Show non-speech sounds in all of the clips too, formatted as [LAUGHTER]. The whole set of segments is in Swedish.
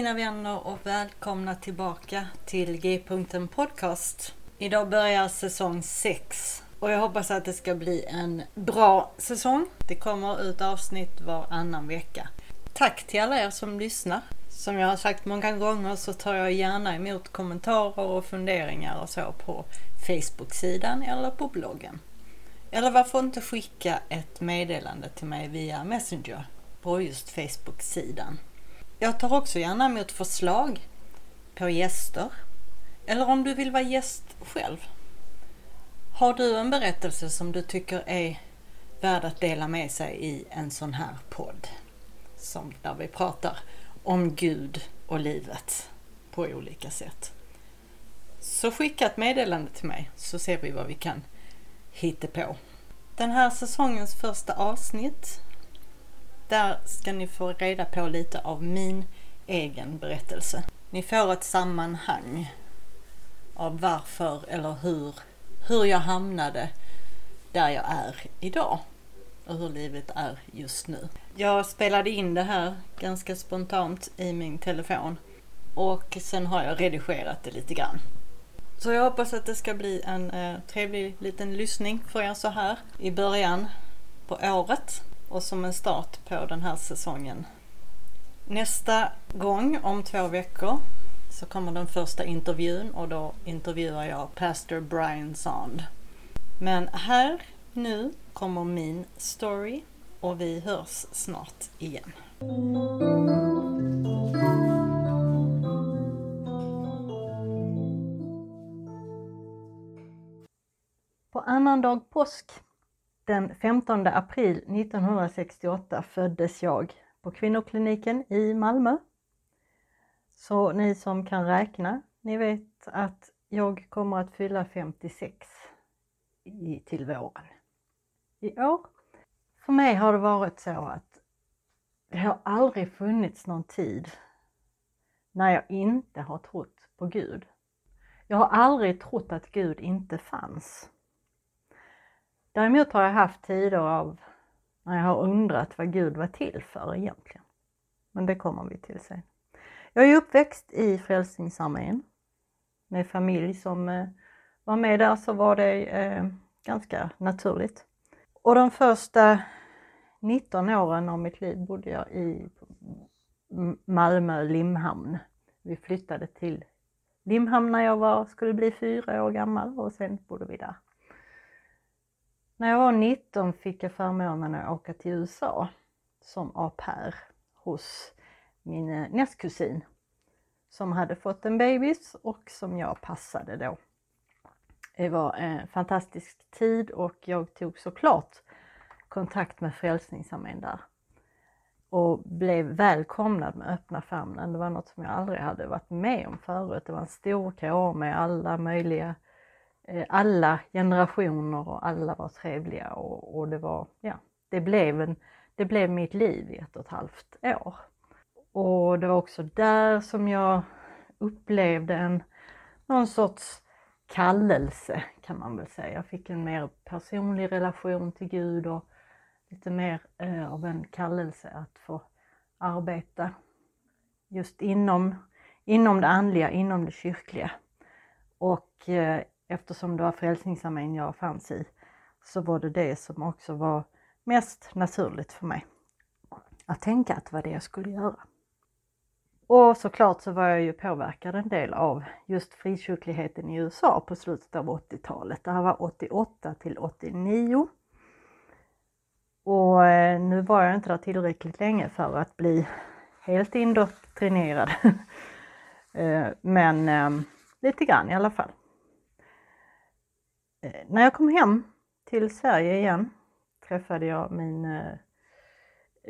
Mina vänner och välkomna tillbaka till G-punkten Podcast. Idag börjar säsong 6 och jag hoppas att det ska bli en bra säsong. Det kommer ut avsnitt varannan vecka. Tack till alla er som lyssnar. Som jag har sagt många gånger så tar jag gärna emot kommentarer och funderingar och så på Facebook-sidan eller på bloggen. Eller varför inte skicka ett meddelande till mig via Messenger på just Facebook-sidan. Jag tar också gärna emot förslag på gäster. Eller om du vill vara gäst själv. Har du en berättelse som du tycker är värd att dela med sig i en sån här podd? Som där vi pratar om Gud och livet på olika sätt. Så skicka ett meddelande till mig så ser vi vad vi kan hitta på. Den här säsongens första avsnitt där ska ni få reda på lite av min egen berättelse. Ni får ett sammanhang av varför eller hur, hur jag hamnade där jag är idag och hur livet är just nu. Jag spelade in det här ganska spontant i min telefon och sen har jag redigerat det lite grann. Så jag hoppas att det ska bli en eh, trevlig liten lyssning för er så här i början på året och som en start på den här säsongen. Nästa gång om två veckor så kommer den första intervjun och då intervjuar jag Pastor Brian Sand. Men här nu kommer min story och vi hörs snart igen. På annandag påsk den 15 april 1968 föddes jag på kvinnokliniken i Malmö. Så ni som kan räkna, ni vet att jag kommer att fylla 56 i, till våren i år. För mig har det varit så att det har aldrig funnits någon tid när jag inte har trott på Gud. Jag har aldrig trott att Gud inte fanns. Däremot har jag haft tider av när jag har undrat vad Gud var till för egentligen. Men det kommer vi till sen. Jag är uppväxt i Frälsningsarmén med familj som eh, var med där så var det eh, ganska naturligt. Och de första 19 åren av mitt liv bodde jag i Malmö Limhamn. Vi flyttade till Limhamn när jag var, skulle bli fyra år gammal och sen bodde vi där. När jag var 19 fick jag förmånen att åka till USA som au pair hos min eh, nästkusin som hade fått en bebis och som jag passade då. Det var en fantastisk tid och jag tog såklart kontakt med Frälsningsarmén där och blev välkomnad med öppna famnen. Det var något som jag aldrig hade varit med om förut. Det var en stor kår med alla möjliga Eh, Eh, alla generationer och alla var trevliga och, och, det var, ja, det blev, en, det blev mitt liv i ett och ett halvt år. Och det var också där som jag upplevde en, någon sorts kallelse kan man väl säga. Jag fick en mer personlig relation till Gud och lite mer eh, av en kallelse att få arbeta just inom, inom det andliga, inom det kyrkliga. Och eh, eftersom det var Frälsningsarmén jag fanns i, så var det det som också var mest naturligt för mig. Att tänka att det var det jag skulle göra. Och såklart så var jag ju påverkad en del av just frikyrkligheten i USA på slutet av 80-talet. Det här var 88 till 89. Och eh, nu var jag inte där tillräckligt länge för att bli helt indoktrinerad. [LAUGHS] Eh, men eh, lite grann i alla fall. Eh, när jag kom hem till Sverige igen träffade jag min eh,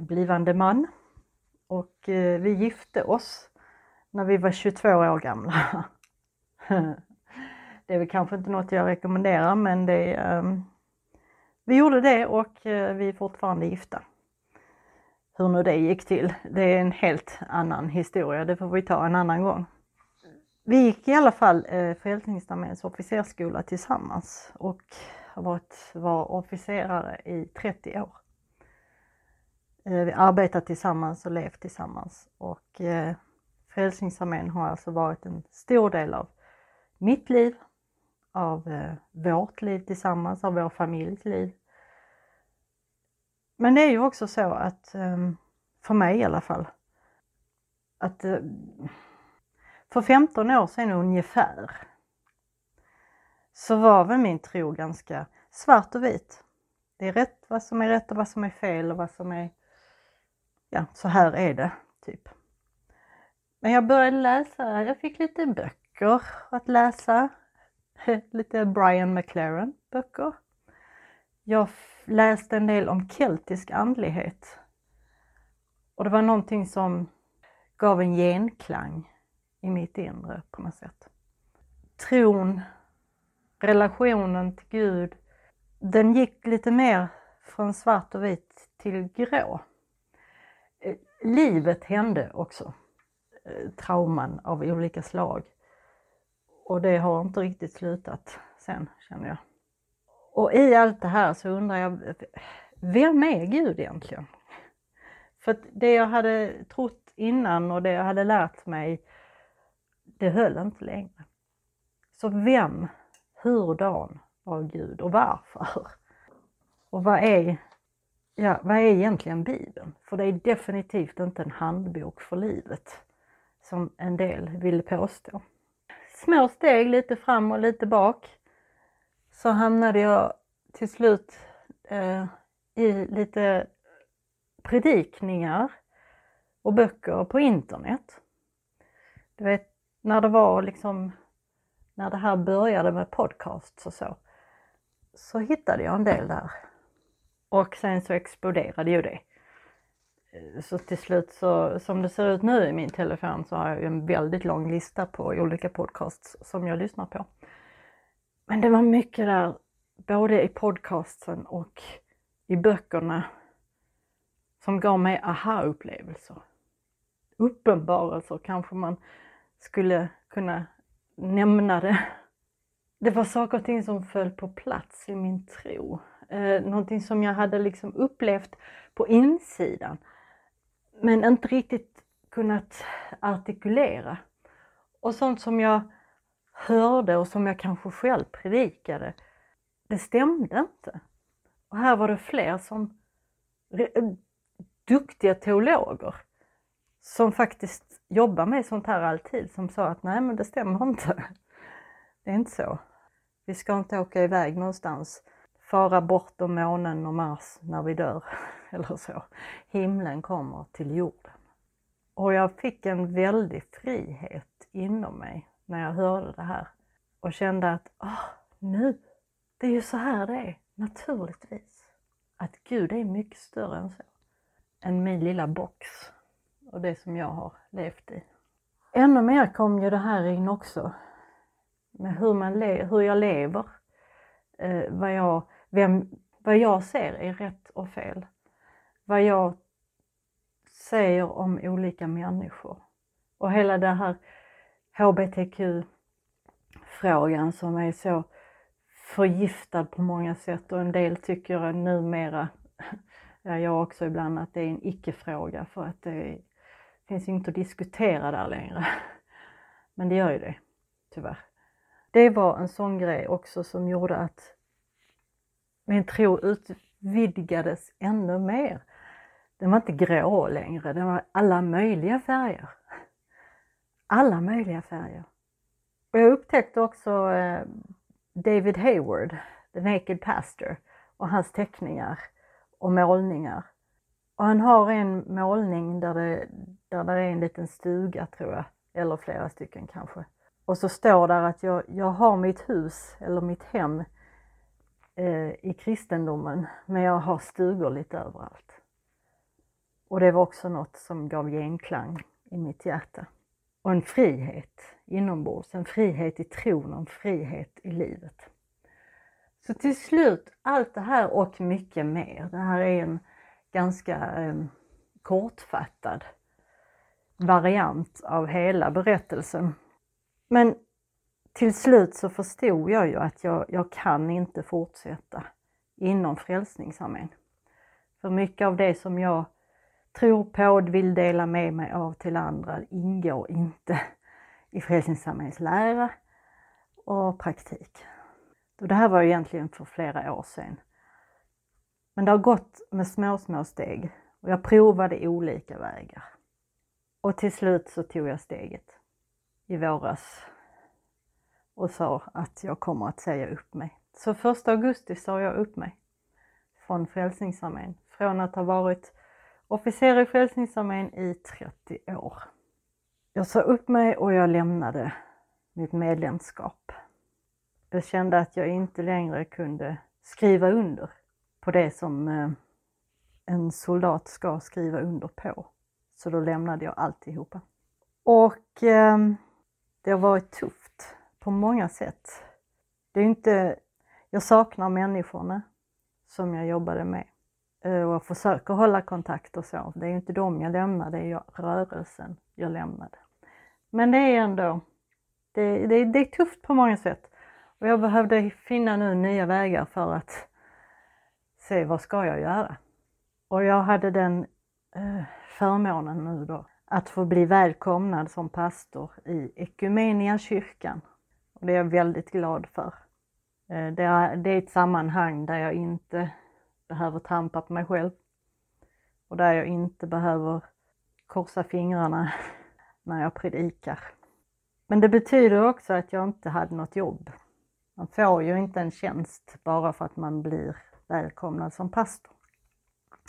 blivande man och eh, vi gifte oss när vi var 22 år gamla. [LAUGHS] Det är väl kanske inte något jag rekommenderar men det, ehm, vi gjorde det och vi är fortfarande gifta hur nu det gick till. Det är en helt annan historia, det får vi ta en annan gång. Vi gick i alla fall eh, Frälsningsarméns officersskola tillsammans och har varit var officerare i 30 år. Eh, vi arbetat tillsammans och levt tillsammans och eh, Frälsningsarmén har alltså varit en stor del av mitt liv, av eh, vårt liv tillsammans, av vår familjs liv men det är ju också så att, ehm, för mig i alla fall, att eh, för 15 år sedan ungefär så var väl min tro ganska svart och vit. Det är rätt vad som är rätt och vad som är fel och vad som är, ja så här är det, typ. Men jag började läsa, jag fick lite böcker att läsa, [LAUGHS] lite Brian McLaren böcker. Jag läste en del om keltisk andlighet. Och det var någonting som gav en genklang i mitt inre på något sätt. Tron, relationen till Gud, den gick lite mer från svart och vit till grå. Eh, livet hände också. Eh, trauman av olika slag. Och det har inte riktigt slutat sen känner jag. Och i allt det här så undrar jag, vem är Gud egentligen? För det jag hade trott innan och det jag hade lärt mig, det höll inte längre. Så vem, hurdan var Gud och varför? Och vad är, ja, vad är egentligen Bibeln? För det är definitivt inte en handbok för livet, som en del vill påstå. Små steg lite fram och lite bak så hamnade jag till slut eh, i lite predikningar och böcker på internet. Du vet, när det var liksom, när det här började med podcasts och så, så hittade jag en del där. Och sen så exploderade ju det. Så till slut så, som det ser ut nu i min telefon så har jag en väldigt lång lista på olika podcasts som jag lyssnar på. Men det var mycket där, både i podcasten och i böckerna, som gav mig aha-upplevelser. Uppenbarelser kanske man skulle kunna nämna det. Det var saker och ting som föll på plats i min tro. Eh, någonting som jag hade liksom upplevt på insidan men inte riktigt kunnat artikulera. Och sånt som jag hörde och som jag kanske själv predikade, det stämde inte. Och här var det fler som duktiga teologer som faktiskt jobbar med sånt här alltid, som sa att nej men det stämmer inte. [LAUGHS] Det är inte så. Vi ska inte åka iväg någonstans, fara bortom månen och Mars när vi dör, [LAUGHS] eller så. Himlen kommer till jorden. Och jag fick en väldig frihet inom mig när jag hörde det här och kände att oh, nu, det är ju så här det är, naturligtvis. Att Gud är mycket större än så. Än min lilla box och det som jag har levt i. Ännu mer kom ju det här in också. Med hur, man hur jag lever. Eh, vad, jag, vem, vad jag ser är rätt och fel. Vad jag säger om olika människor. Och hela det här hbtq-frågan som är så förgiftad på många sätt och en del tycker numera, [LAUGHS] ja jag också ibland, att det är en icke-fråga för att det finns inte att diskutera där längre. [LAUGHS] Men det gör ju det, tyvärr. det var en sån grej också som gjorde att min tro utvidgades ännu mer. Den var inte grå längre, den var alla möjliga färger. Alla möjliga färger. Och jag upptäckte också eh, David Hayward, The Naked Pastor, och hans teckningar och målningar. Och han har en målning där det, där det är en liten stuga tror jag, eller flera stycken kanske. Och så står där att jag, jag har mitt hus eller mitt hem eh, i kristendomen, men jag har stugor lite överallt. Och det var också något som gav genklang i mitt hjärta. Och en frihet inombords, en frihet i tron, och en frihet i livet. Så till slut, allt det här och mycket mer. Det här är en ganska eh, kortfattad variant av hela berättelsen. Men till slut så förstod jag ju att jag, jag kan inte fortsätta inom Frälsningsarmén. För mycket av det som jag tror på och vill dela med mig av till andra ingår inte i Frälsningsarméns lära och praktik. Och det här var egentligen för flera år sedan. Men det har gått med små, små steg och jag provade olika vägar. Och till slut så tog jag steget i våras och sa att jag kommer att säga upp mig. Så första augusti sa jag upp mig från Frälsningsarmén. Från att ha varit officer i Frälsningsarmén i 30 år. Jag sa upp mig och jag lämnade mitt medlemskap. Jag kände att jag inte längre kunde skriva under på det som eh, en soldat ska skriva under på. Så då lämnade jag alltihopa. Och eh, det har varit tufft på många sätt. Det är inte, jag saknar människorna som jag jobbade med eh, och jag försöker hålla kontakt och så. Det är inte dem jag lämnar, det är rörelsen jag lämnade. Men det är ändå, det, det, det är tufft på många sätt. Och jag behövde finna nu nya vägar för att se vad ska jag göra? Och jag hade den Eh, förmånen nu då att få bli välkomnad som pastor i Ekumenia kyrkan. Och det är jag väldigt glad för. Eh, det är, ett sammanhang där jag inte behöver trampa på mig själv och där jag inte behöver korsa fingrarna [LAUGHS] när jag predikar. Men det betyder också att jag inte hade något jobb. Man får ju inte en tjänst bara för att man blir välkomnad som pastor,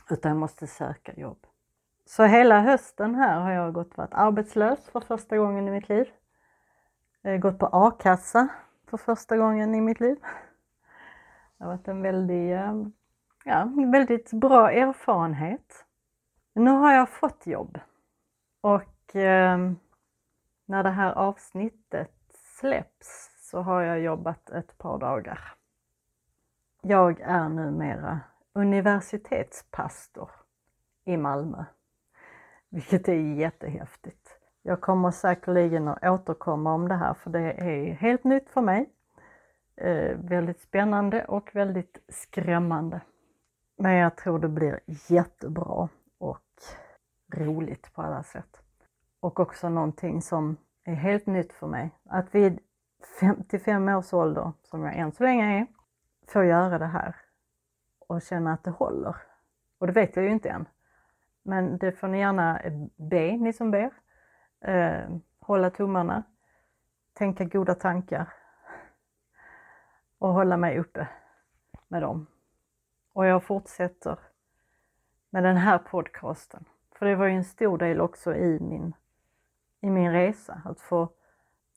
utan jag måste söka jobb. Så hela hösten här har jag gått varit arbetslös för första gången i mitt liv. Jag har gått på a-kassa för första gången i mitt liv. Det har varit en väldigt, eh, ja, väldigt bra erfarenhet. Nu har jag fått jobb och eh, när det här avsnittet släpps så har jag jobbat ett par dagar. Jag är numera universitetspastor i Malmö, vilket är jättehäftigt. Jag kommer säkerligen att återkomma om det här för det är helt nytt för mig. Eh, väldigt spännande och väldigt skrämmande. Men jag tror det blir jättebra och roligt på alla sätt. Och också någonting som är helt nytt för mig. Att vid 55 års ålder, som jag än så länge är, få göra det här och känna att det håller. Och det vet jag ju inte än. Men det får ni gärna be, ni som ber. Eh, hålla tummarna, tänka goda tankar och hålla mig uppe med dem. Och jag fortsätter med den här podcasten. För det var ju en stor del också i min, i min resa, att få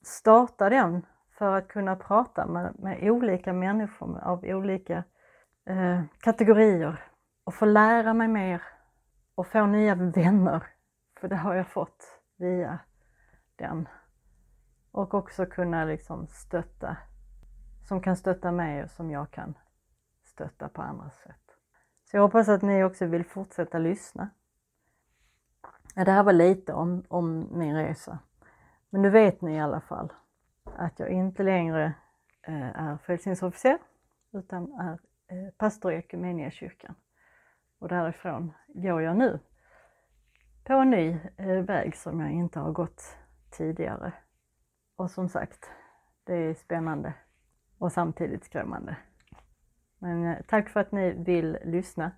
starta den för att kunna prata med, med olika människor av olika eh, kategorier och få lära mig mer och få nya vänner, för det har jag fått via den. Och också kunna liksom stötta, som kan stötta mig och som jag kan stötta på andra sätt. Så jag hoppas att ni också vill fortsätta lyssna. Det här var lite om, om min resa. Men nu vet ni i alla fall att jag inte längre eh, är frälsningsofficer utan är eh, pastor i Equmeniakyrkan. Och därifrån går jag nu på en ny eh, väg som jag inte har gått tidigare. Och som sagt, Det är spännande och samtidigt skrämmande. Men eh, tack för att ni vill lyssna.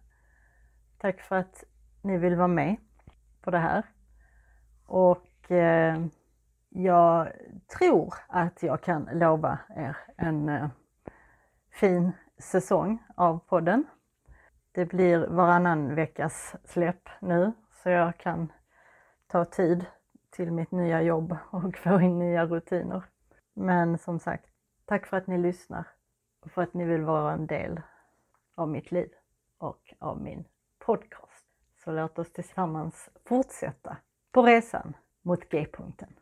Tack för att ni vill vara med på det här. Och eh, jag tror att jag kan lova er en eh, fin säsong av podden. Det blir varannan veckas släpp nu så jag kan ta tid till mitt nya jobb och [LAUGHS] få in nya rutiner. Men som sagt, tack för att ni lyssnar och för att ni vill vara en del av mitt liv och av min podcast. Så låt oss tillsammans fortsätta på resan mot G-punkten.